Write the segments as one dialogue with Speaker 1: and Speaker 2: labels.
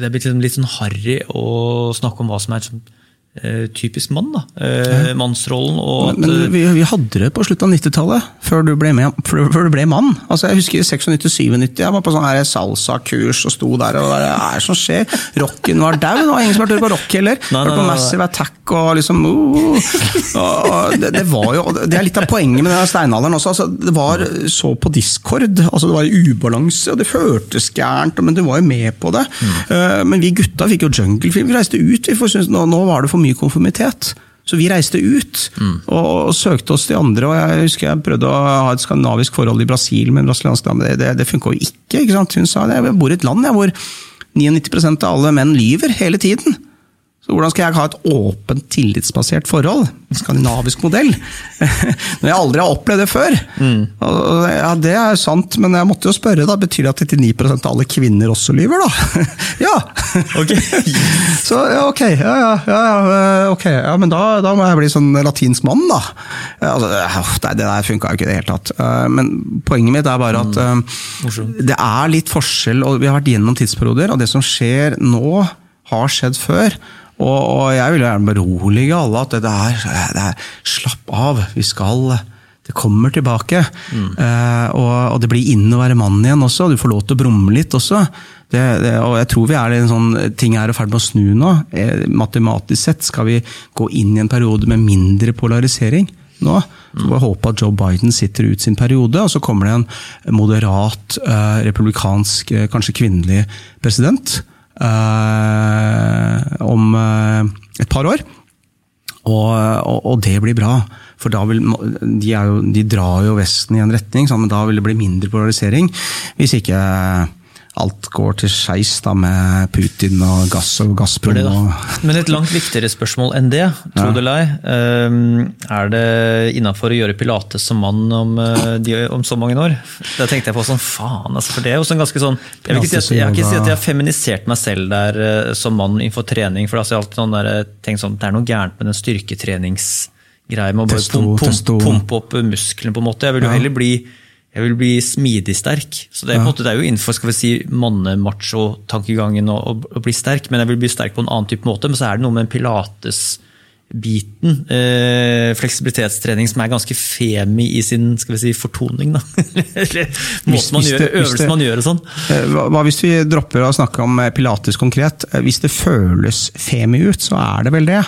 Speaker 1: det er blitt liksom litt sånn harry å snakke om hva som er sånn, typisk mann. da. Eh, Mannsrollen. og at,
Speaker 2: Men vi, vi hadde det på slutten av 90-tallet, før, før, før du ble mann. Altså, jeg husker 96-97, jeg var på sånn her salsa-kurs og sto der og hva er det som skjer? Rocken var dau, det var ingen som hørte på rock heller.
Speaker 1: Nei, nei,
Speaker 2: Hørte på. Massive Attack og liksom uh, og det, det var jo, det er litt av poenget med den steinalderen også. Altså, det var så på discord, altså det var ubalanse, og det føltes gærent, men du var jo med på det. Eh, men vi gutta fikk jo junglefilm, vi reiste ut, vi syntes nå, nå var det for mye konformitet. Så vi reiste ut og, og søkte oss til andre. og Jeg husker jeg prøvde å ha et skandinavisk forhold i Brasil med en brasiliansk dame. Det, det, det funka jo ikke. ikke sant? Hun sa jeg bor i et land jeg, hvor 99% av alle menn lyver hele tiden. Så hvordan skal jeg ha et åpent, tillitsbasert forhold? En skandinavisk modell? Når jeg aldri har opplevd det før. Mm. ja, Det er sant, men jeg måtte jo spørre. da, Betyr det at 99% av alle kvinner også lyver, da? ja!
Speaker 1: Ok.
Speaker 2: Så ja, ok, ja, ja, ja, ja, eh, ok, ja men da, da må jeg bli sånn latinsk mann, da. Altså, eh, det der funka jo ikke i det hele tatt. Eh, Men poenget mitt er bare at
Speaker 1: mm.
Speaker 2: Det er litt forskjell, og vi har vært gjennom tidsperioder, og det som skjer nå, har skjedd før. Og, og jeg vil gjerne berolige alle at det er, det er Slapp av, vi skal Det kommer tilbake. Eh, og, og det blir inn å være mann igjen også, du får lov til å brumme litt også. Det, det, og jeg tror vi er i en sånn ting er i ferd med å snu nå. Eh, matematisk sett skal vi gå inn i en periode med mindre polarisering nå. Så bare håpe at Joe Biden sitter ut sin periode, og så kommer det en moderat uh, republikansk, kanskje kvinnelig president om eh, et par år. Og, og, og det blir bra. For da vil, de, jo, de drar jo Vesten i en retning, men da vil det bli mindre polarisering. Hvis ikke alt går til skeis med Putin og gass og Gazprom. og-
Speaker 1: Men et langt viktigere spørsmål enn det, tro det eller ei. ehm, Er det innafor å gjøre pilates som mann om, eh, om så mange år? Da tenkte jeg på sånn, faen, altså, for det er jo sånn ganske sånn Jeg vil ikke si at jeg, ikke si at jeg har feminisert meg selv der eh, som mann innenfor trening. For altså, jeg har alltid sånn der, eh, tenkt sånn, det er noe gærent med den styrketreningsgreia med å bare
Speaker 2: Testo,
Speaker 1: pumpe,
Speaker 2: testo.
Speaker 1: pumpe, pumpe opp musklene, på en måte. Jeg vil jo heller bli jeg vil bli smidig sterk. Så det er, en måte, det er jo innenfor skal vi si, manne-macho-tankegangen å, å, bli sterk, men jeg vil bli sterk på en annen type måte. Men så er det noe med pilates-biten, eh, fleksibilitetstrening, som er ganske femi i sin skal vi si, fortoning. Da. Eller måten man gjør, øvelsen man gjør og sånn.
Speaker 2: Eh, Hva hva hvis vi dropper å snakke om eh, pilates konkret? Eh, Hvis det føles femi ut, så er det vel det.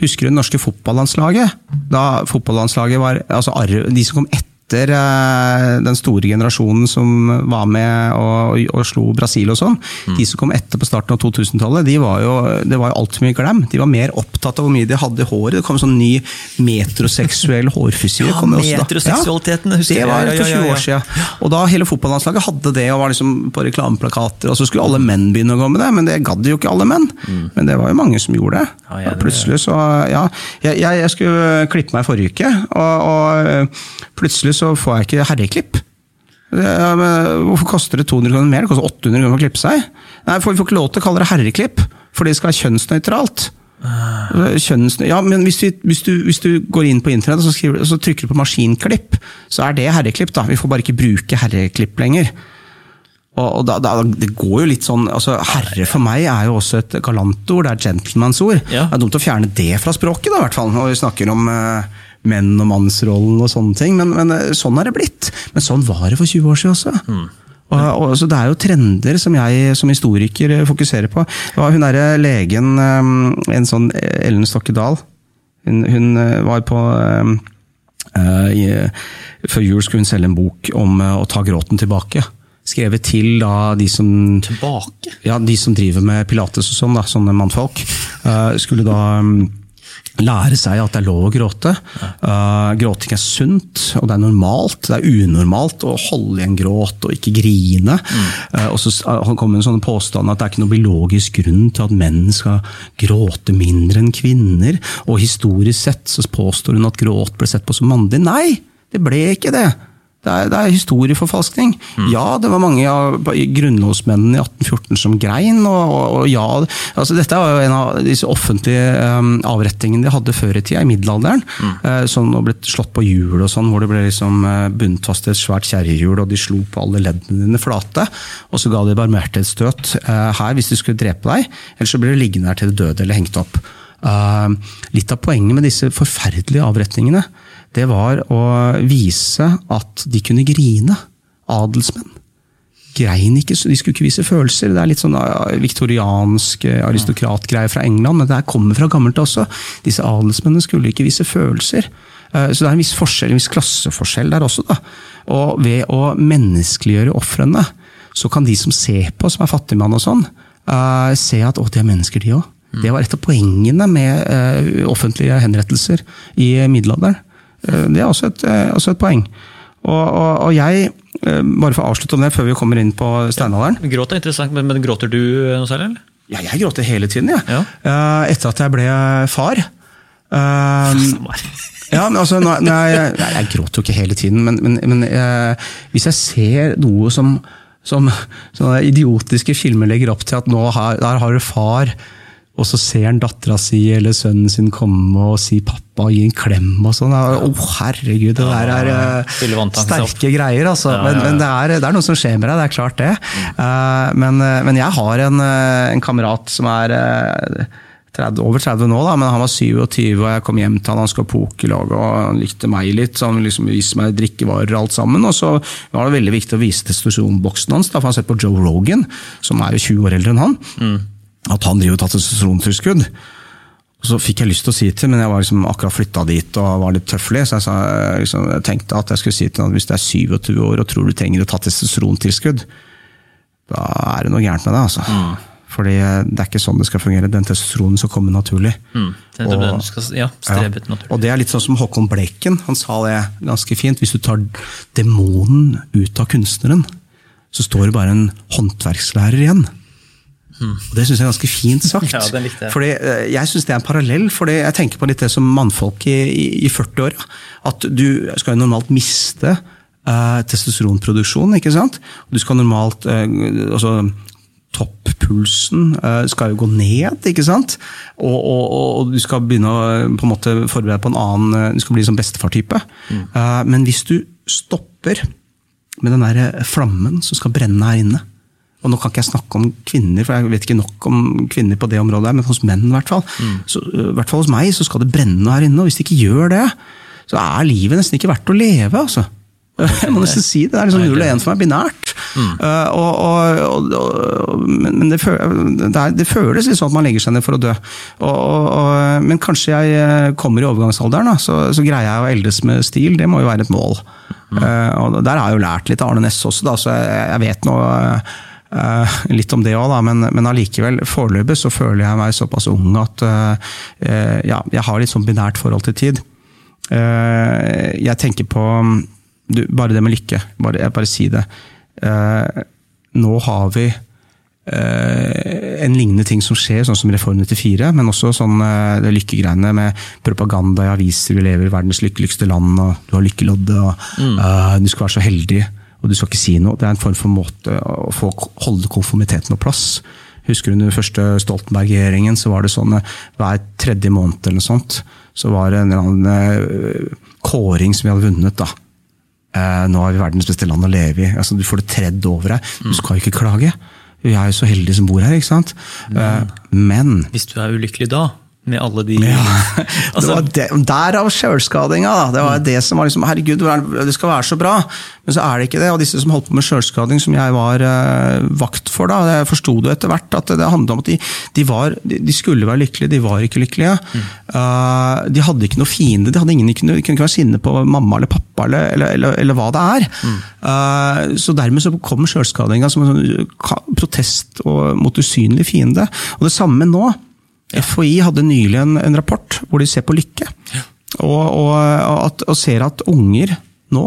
Speaker 2: Husker du det norske fotballandslaget? Da fotballandslaget var altså De som kom etter eh, den store generasjonen som var med og, og slo Brasil og sånn. De som kom etter på starten av 2000-tallet, de var jo, det var jo altfor mye glem. De var mer opptatt av hvor mye de hadde i håret. Det kom sånn ny metroseksuell hårfrisyre.
Speaker 1: Ja, metroseksualiteten, husker
Speaker 2: Det var
Speaker 1: Ja, ja,
Speaker 2: for 20
Speaker 1: ja, ja.
Speaker 2: år siden. Og da hele fotballandslaget hadde det og var liksom på reklameplakater, og så skulle alle menn begynne å gå med det, men det gadd jo ikke alle menn. Men det var jo mange som gjorde det.
Speaker 1: Ja, Ja,
Speaker 2: det plutselig så, ja, jeg, jeg, jeg skulle klippe meg forrige uke, og, og øh, plutselig så får jeg ikke herreklipp. Ja, Hvorfor koster det 200 kroner mer? Det koster 800 kroner å klippe seg. Nei, for Vi får ikke lov til å kalle det herreklipp, for det skal være kjønnsnøytralt. Kjønns, ja, men hvis, vi, hvis, du, hvis du går inn på internett og så, skriver, så trykker du på maskinklipp, så er det herreklipp. da. Vi får bare ikke bruke herreklipp lenger. Og, og da, da, Det går jo litt sånn, altså Herre for meg er jo også et galantord, det er gentlemansord.
Speaker 1: Ja.
Speaker 2: Det er dumt å fjerne det fra språket, da, i hvert fall, når vi snakker om eh, menn og mannsrollen og sånne ting. Men, men eh, sånn er det blitt. Men sånn var det for 20 år siden også. Og, og, så Det er jo trender som jeg som historiker eh, fokuserer på. Hun derre legen, eh, en sånn Ellen Stokke Dahl, hun, hun var på i- Før jul skulle hun selge en bok om å ta gråten tilbake. Skrevet til da de som
Speaker 1: Tilbake?
Speaker 2: ja, de som driver med pilates og sånn, da, sånne mannfolk, eh, skulle da mm, lære seg at det er lov å gråte. Uh, gråting er sunt, og det er normalt. Det er unormalt å holde igjen gråt og ikke grine. Eh, og så kommer Han kom med en sånn påstand at det er ikke noe biologisk grunn til at menn skal gråte mindre enn kvinner. Og historisk sett så påstår hun at gråt ble sett på som mannlig. Nei, det ble ikke det. Det er, det er historieforfalskning. Mm. Ja, det var mange av grunnlovsmennene i 1814 som grein, og, og, og ja altså Dette var jo en av disse offentlige um, avrettingene de hadde før i tida, i middelalderen. Mm. Uh, som ble slått på hjul og sånn, hvor det ble liksom uh, bundet fast et svært kjerrehjul, og de slo på alle leddene dine flate. Og så ga de barmhjertighetsstøt uh, her hvis de skulle drepe deg, ellers så ble du liggende her til du døde eller hengt opp. Uh, litt av poenget med disse forferdelige avretningene det var å vise at de kunne grine. Adelsmenn. Grein ikke, De skulle ikke vise følelser. Det er litt sånn viktoriansk uh, aristokratgreie fra England, men det her kommer fra gammelt også. Disse adelsmennene skulle ikke vise følelser. Uh, så det er en viss forskjell, en viss klasseforskjell der også. da. Og ved å menneskeliggjøre ofrene, så kan de som ser på, som er fattigmann og sånn, se at å, de er mennesker, de òg. Det var et av poengene med offentlige henrettelser i middelalderen. Eh, det er også et, eh, også et poeng. Og, og, og, jeg, eh, bare for å avslutte om det før vi kommer inn på steinalderen
Speaker 1: Gråt er interessant, men, men, gråter du noe særlig? eller?
Speaker 2: Ja, jeg gråter hele tiden, jeg. Ja. Etter at jeg ble far. Um, ja, men altså, nei, jeg, jeg, gråter jo ikke hele tiden, men, men, men eh, hvis jeg ser noe som, som idiotiske filmer legger opp til at nå har, der har du far og så ser han dattera si eller sønnen sin komme og si pappa og gi en klem og sånn. Å, oh, herregud, det der er uh, sterke greier, altså. Men, men det, er, det, er, noe som skjer med deg, det er klart det. Uh, men, eh, men, jeg har en, en kamerat som er uh, 30, over 30 nå, da, men han var 27, og jeg kom hjem til han, han skulle ha pokerlag og han likte meg litt. så Han liksom viste meg drikkevarer og alt sammen. Og så var det veldig viktig å vise testosteronboksen hans, da, for han har sett på Joe Rogan, som er jo 20 år eldre enn han. Mm at han driver og tar testosterontilskudd. Så fikk jeg lyst til å si til, men jeg var liksom akkurat flytta dit og var litt tøffelig, så jeg, sa, liksom, jeg, tenkte at jeg skulle si til ham at hvis du er 27 år og tror du trenger å ta testosterontilskudd, da er det noe gærent med deg. altså. Mm. Fordi det er ikke sånn det skal fungere. Den testosteronen skal komme naturlig. Mm.
Speaker 1: Det og, den skal, ja, strebe ja.
Speaker 2: og det er litt sånn som Håkon Bleken. Han sa det ganske fint. Hvis du tar demonen ut av kunstneren, så står det bare en håndverkslærer igjen. Mm. Og Det syns jeg er ganske fint sagt. ja, den likte jeg. Fordi eh, jeg syns det er en parallell. for Jeg tenker på litt det som mannfolk i, i, i 40-åra. At du skal jo normalt miste uh, testosteronproduksjon. ikke sant? Du skal normalt uh, altså, Toppulsen skal jo gå ned, ikke sant? Og, og, og, du skal begynne å på en måte forberede deg på en annen Du skal bli som bestefartype. Mm. men hvis du stopper med den der flammen som skal brenne her inne, og nå kan ikke jeg snakke om kvinner, for jeg vet ikke nok om kvinner på det området, men hos menn i hvert fall. Mm. Så, I hvert fall hos meg så skal det brenne her inne, og hvis det ikke gjør det, så er livet nesten ikke verdt å leve. altså. Jeg må nesten si det. Det er liksom null og én for meg binært. Mm. Uh, og, og, og, men det, føles litt sånn at man legger seg ned for å dø. men kanskje jeg eh, kommer i overgangsalderen, da, så, så, greier jeg å eldes med stil. Det må jo være et mål. Mm. Uh, og Der har jeg jo lært litt av Arne Næss også, da, så jeg, jeg vet noe Uh, litt om det òg, men, men allikevel, foreløpig så føler jeg meg såpass ung at uh, ja, jeg har litt sånn binært forhold til tid. Uh, jeg tenker på du, Bare det med lykke. Bare, jeg bare si det. nå har vi en lignende ting som skjer, sånn som Reform 94, men også sånn det lykkegreiene med propaganda i aviser. Vi lever i verdens lykkeligste land, og du har lykkeloddet, og mm. du skal være så heldig og du skal ikke si noe. Det er en form for måte å få holde konformiteten på plass. Husker du under første Stoltenberg-regjeringen, så var det sånn eh, hver tredje måned eller noe sånt, så var det en eller annen eh, kåring som vi hadde vunnet. da. Eh, nå er vi verdens beste land å leve i. Altså, du får det tredd over deg. Du skal jo ikke klage. Vi er jo så heldige som bor her, ikke sant. Men, Men
Speaker 1: Hvis du er ulykkelig da, med alle de
Speaker 2: ja. altså, det var Derav sjølskadinga. Det var det som var liksom Herregud, det skal være så bra. Men så er det ikke det. Og disse som holdt på med sjølskading, som jeg var uh, vakt for, da, det forsto du etter hvert at det handla om at de, de, var, de, skulle være lykkelige, de var ikke lykkelige. Mm. Uh, de hadde ikke noe fiende. De, hadde ingen, de, kunne, ikke være sinne på mamma eller pappa eller, eller, eller, eller hva det er. Mm. Uh, så dermed så kom sjølskadinga som en sånn protest mot usynlig fiende. Og det samme nå. FHI hadde nylig en, en, rapport hvor de ser på lykke. Ja. Og, og, at, og, ser at unger nå,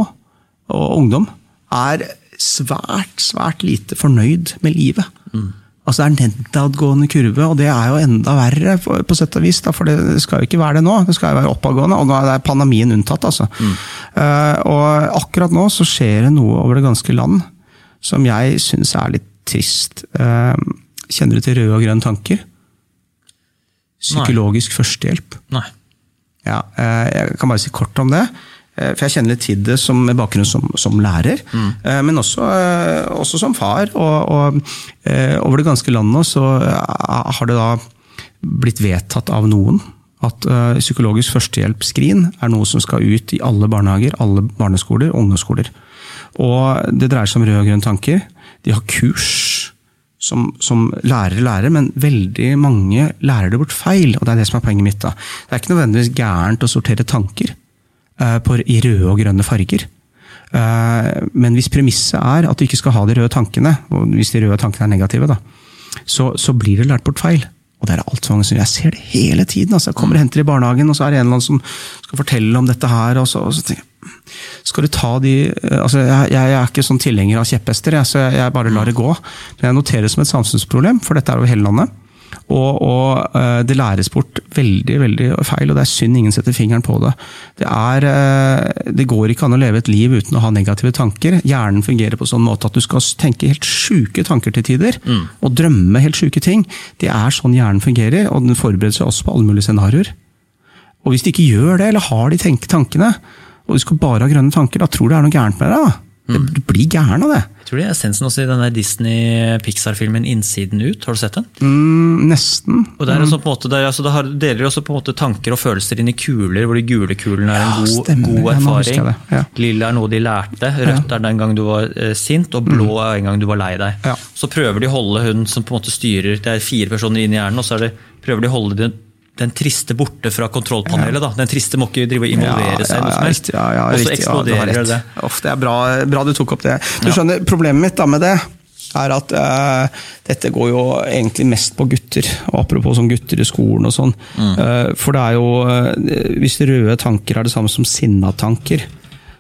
Speaker 2: og ungdom, er svært, svært lite fornøyd med livet. Mm. Altså Det er nedadgående kurve, og det er jo enda verre, på, på sett og vis. Da, for det skal jo ikke være det nå. Det skal jo være oppadgående, og nå er pandemien unntatt. altså. Mm. Uh, og akkurat nå så skjer det noe over det ganske land som jeg syns er litt trist. Uh, kjenner du til røde og grønne tanker? Psykologisk Nei. førstehjelp.
Speaker 1: Nei.
Speaker 2: Ja, eh, jeg kan bare si kort om det. For jeg kjenner litt til det som, med bakgrunn som, som lærer, mm. men også, også, som far. Og, og, over det ganske landet nå så har det da blitt vedtatt av noen at psykologisk førstehjelpsskrin er noe som skal ut i alle barnehager, alle barneskoler og ungdomsskoler. Og det dreier seg om røde og grønne tanker. De har kurs som, som lærere lærer, men veldig mange lærer det bort feil. og Det er det som er poenget mitt. da. Det er ikke nødvendigvis gærent å sortere tanker uh, på, i røde og grønne farger. Uh, men hvis premisset er at du ikke skal ha de røde tankene, og hvis de røde tankene er negative, da, så, så blir det lært bort feil. Og det er altfor mange som Jeg ser det hele tiden. altså Jeg kommer og henter i barnehagen, og så er det en eller annen som skal fortelle om dette her. og så, og så tenker jeg, skal du ta de eh, altså jeg, jeg er ikke sånn tilhenger av kjepphester, så jeg, jeg bare lar det gå. Men jeg noterer det som et samfunnsproblem, for dette er over hele landet. Og, og, eh, det læres bort veldig veldig feil, og det er synd ingen setter fingeren på det. Det, er, eh, det går ikke an å leve et liv uten å ha negative tanker. Hjernen fungerer på sånn måte at du skal tenke helt sjuke tanker til tider. Mm. Og drømme helt sjuke ting. Det er sånn hjernen fungerer, og den forbereder seg også på alle mulige scenarioer. Og hvis de ikke gjør det, eller har de tenkt tankene, og du skal bare ha grønne tanker, da tror du det er noe gærent med deg. Mm. Du blir gæren av det.
Speaker 1: Jeg tror det er essensen også i den Disney-Pixar-filmen 'Innsiden ut'. Har du sett den?
Speaker 2: Mm, nesten.
Speaker 1: Og der, mm. måte, der altså, har, deler også på en måte tanker og følelser inn i kuler, hvor de gule kulene er en ja, god, god, erfaring. Ja. Lilla er noe de lærte, rødt er den gang du var eh, sint, og blå mm. er en gang du var lei deg. Så prøver de å holde hun som på en måte styrer Det er fire personer inn i hjernen, og så det, prøver de å holde den triste borte fra kontrollpanelet. da. Den triste må ikke drive og involvere ja, seg. Ja, ja, riktig,
Speaker 2: Ja, ja,
Speaker 1: og så eksploderer det.
Speaker 2: Uff, det er bra, bra, du tok opp det. Du skjønner, Problemet mitt da med det er at uh, dette går jo egentlig mest på gutter. og Apropos sånn gutter i skolen og sånn. Mm. Uh, for det er jo uh, Hvis røde tanker er det samme som sinna tanker,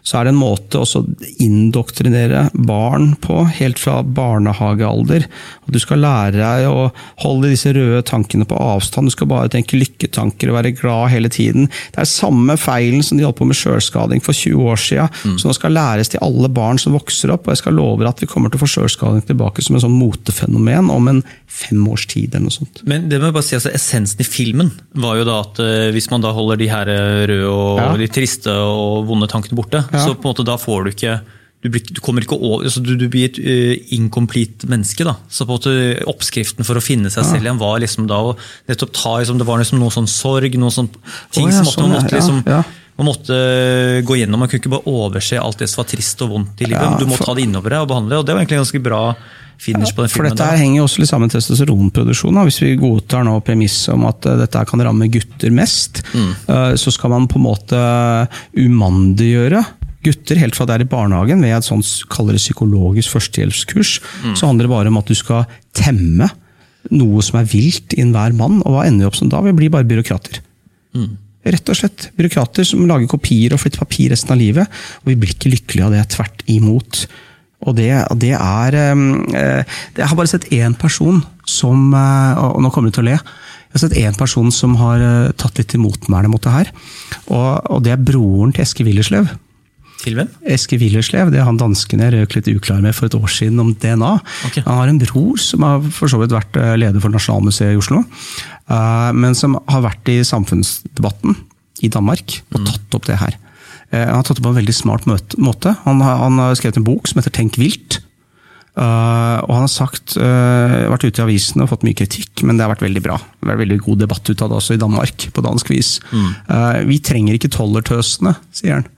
Speaker 2: så er det en måte å indoktrinere barn på, helt fra barnehagealder. At du skal lære deg å holde disse røde tankene på avstand. Du skal bare tenke lykketanker og være glad hele tiden. Det er samme feilen som de holdt på med sjølskading for 20 år siden, mm. som skal læres til alle barn som vokser opp. og Jeg skal love at vi kommer til å få sjølskading tilbake som en sånn motefenomen om en fem års tid. eller noe sånt.
Speaker 1: Men det må jeg bare si, altså, Essensen i filmen var jo da at uh, hvis man da holder de her røde og ja. de triste og vonde tankene borte, ja. så på en måte da får du ikke du blir, du kommer ikke over, altså du, du, blir et uh, incomplete menneske. da. Så på en måte Oppskriften for å finne seg ja. selv igjen var liksom da å nettopp ta liksom, Det var liksom noe sånn sorg, noe sånn ting oh, ja, som måtte, sånn, man måtte liksom, ja, man måtte gå gjennom. Man kunne ikke bare overse alt det som var trist og vondt i livet. du må for... ta det innover deg og behandle det. og Det var egentlig ganske bra finish på den
Speaker 2: filmen. For dette der. henger jo også litt sammen med testosteronproduksjonen. Hvis vi godtar nå premisset om at uh, dette kan ramme gutter mest, mm. uh, så skal man på en måte umandiggjøre gutter helt fra det er i barnehagen, ved et sånt kaller det psykologisk førstehjelpskurs, mm. så handler det bare om at du skal temme noe som er vilt i enhver mann. Og hva ender vi opp som da? Vi blir bare byråkrater. Mm. Rett og slett. Byråkrater som lager kopier og flytter papir resten av livet. Og vi blir ikke lykkelige av det. Tvert imot. Og det, det er eh, Jeg har bare sett én person som eh, Og nå kommer du til å le. Jeg har sett én person som har eh, tatt litt til motmæle mot det her. Og, og det er broren til Eske Willerslev.
Speaker 1: Til hvem?
Speaker 2: Eske Willerslev. Det er han dansken jeg røk litt uklar med for et år siden om DNA. Okay. Han har en bror som har for så vidt vært eh, leder for Nasjonalmuseet i Oslo. Eh, men som har vært i samfunnsdebatten i Danmark og mm. tatt opp det her. Eh, han har tatt det på en veldig smart måte. Han har, han har skrevet en bok som heter Tenk vilt. Uh, og han har sagt, uh, vært ute i avisene og fått mye kritikk, men det har vært veldig bra. Det har vært veldig god debatt ut av det også i Danmark, på dansk vis. Mm. Uh, vi trenger ikke tollertøsene, sier han.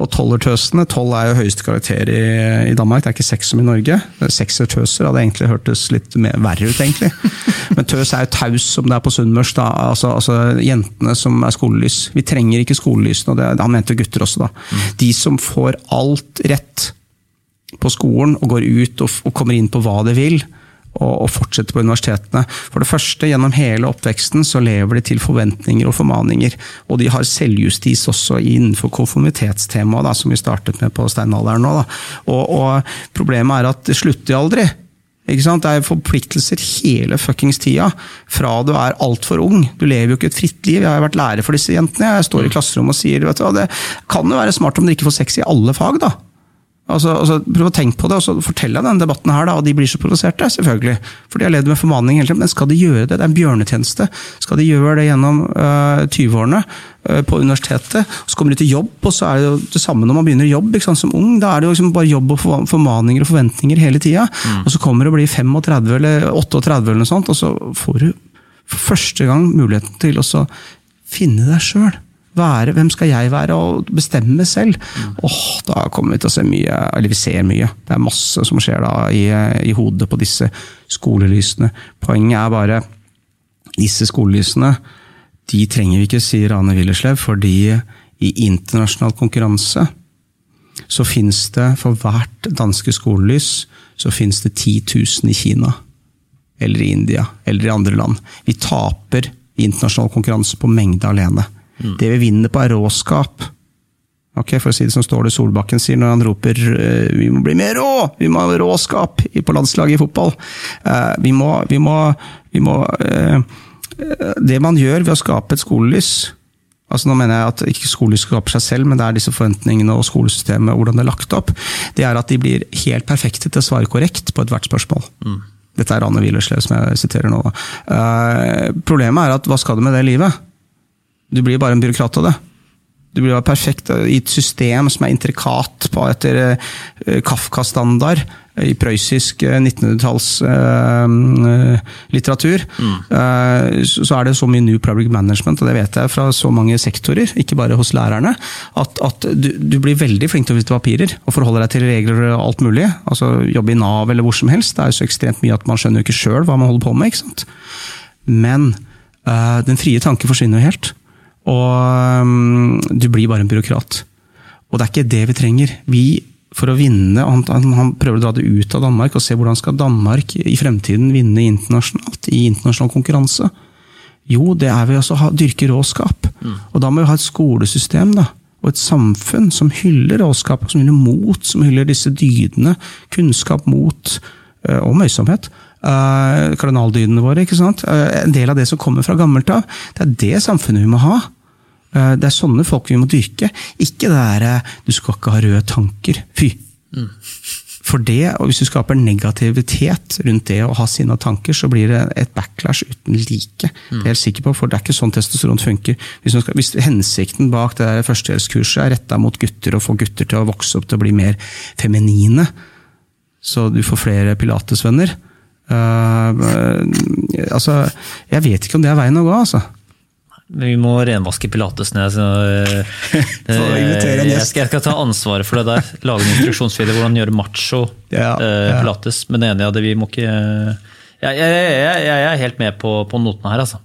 Speaker 2: Og tollertøsene, tolv er jo høyeste karakter i, i, Danmark, det er ikke seks som i Norge. Seksertøser hadde egentlig hørtes litt mer verre ut, egentlig. Men tøs er jo taus som det er på Sunnmørs. Altså, altså, jentene som er skolelys. Vi trenger ikke skolelysene, og det, han mente gutter også, da. Mm. De som får alt rett på skolen og går ut og, og kommer inn på hva de vil, og, fortsette på universitetene. For det første, gjennom hele oppveksten så lever de til forventninger og formaninger. Og de har selvjustis også innenfor konformitetstemaet, som vi startet med på steinalderen nå. Og, og, problemet er at det slutter aldri. Ikke sant? Det er forpliktelser hele fuckings tida. Fra du er altfor ung. Du lever jo ikke et fritt liv. Jeg har vært lærer for disse jentene. Jeg står i klasserommet og sier vet du hva, det kan jo være smart om dere ikke får sex i alle fag, da. Altså, altså, Prøv å tenke på det, og så fortell jeg denne debatten her, da, og de blir så provoserte, selvfølgelig. For de har levd med formaning hele tiden. Men skal de gjøre det? Det er en bjørnetjeneste. Skal de gjøre det gjennom øh, 20-årene øh, på universitetet, så kommer de til jobb, og så er det jo det samme når man begynner i jobb sant, som ung. Da er det jo liksom bare jobb og formaninger og forventninger hele tida. Og så kommer det å bli 35 eller 38 eller noe sånt, og så får du for første gang muligheten til å finne deg sjøl. Være, hvem skal jeg være, og bestemme selv. Åh, Da kommer vi til å se mye, eller vi ser mye. Det er masse som skjer da i, i hodet på disse skolelysene. Poenget er bare disse skolelysene de trenger vi ikke, sier Ane Willerslev, fordi i internasjonal konkurranse så finnes det for hvert danske skolelys så finnes det 10 000 i Kina. Eller i India, eller i andre land. Vi taper i internasjonal konkurranse på mengde alene. Det vi vinner på, er råskap. Ok, For å si det som Ståle Solbakken sier når han roper eh, vi må bli mer rå! Vi må ha råskap på landslaget i fotball. Eh, Vi må, vi må, vi må eh, Det man gjør ved å skape et skolelys Altså nå mener jeg at ikke skolelys skaper seg selv, men det er disse forventningene og skolesystemet hvordan det er lagt opp. Det er at de blir helt perfekte til å svare korrekt på ethvert spørsmål. Dette er Anne Willerslev som jeg siterer nå. Problemet er at hva skal du med det livet? Du blir bare en byråkrat av det. Du blir bare perfekt i et system som er intrikat på etter eh, Kafka-standard i prøyssisk 1900-tallslitteratur. Så så er det så mye New Public Management, og det vet jeg fra så mange sektorer, ikke bare hos lærerne, at, at du, du blir veldig flink til å vite papirer og forholde deg til regler og alt mulig. Altså Jobbe i Nav eller hvor som helst. Det er jo så ekstremt mye at man skjønner jo ikke sjøl hva man holder på med. ikke sant? Men eh, den frie tanke forsvinner jo helt. Og um, du blir bare en byråkrat. Og det er ikke det vi trenger. Vi, for å vinne, han, han, prøver å dra det ut av Danmark og se hvordan skal Danmark i fremtiden vinne internasjonalt, i internasjonal konkurranse. Jo, det er ved å ha, dyrke råskap. Og da må vi ha et skolesystem da, og et samfunn som hyller råskap, som hyller mot, som hyller disse dydene. Kunnskap, mot eh, og møysomhet. Uh, kardinaldydene våre. ikke sant? Uh, en del av det som kommer fra gammelt av. Det er det samfunnet vi må ha. Uh, det er sånne folk vi må dyrke. Ikke det derre 'du skal ikke ha røde tanker'. Fy! For det, og Hvis du skaper negativitet rundt det å ha sine tanker, så blir det et backlash uten like. Det er jeg helt sikker på, for det er ikke sånn testosteron funker. Hvis, skal, hvis hensikten bak det der førstehjelpskurset er retta mot gutter, og få gutter til å vokse opp til å bli mer feminine, så du får flere pilatesvenner altså, Jeg vet ikke om det er veien å gå, altså.
Speaker 1: Vi må renvaske pilates ned. Så, eh, jeg, skal, jeg skal ta ansvaret for det der. Lage en instruksjonsvideo hvordan gjøre macho
Speaker 2: Ja,
Speaker 1: eh,
Speaker 2: ja.
Speaker 1: pilates. Men enig i det, vi må ikke jeg, jeg, jeg, jeg er helt med på, på notene her, altså.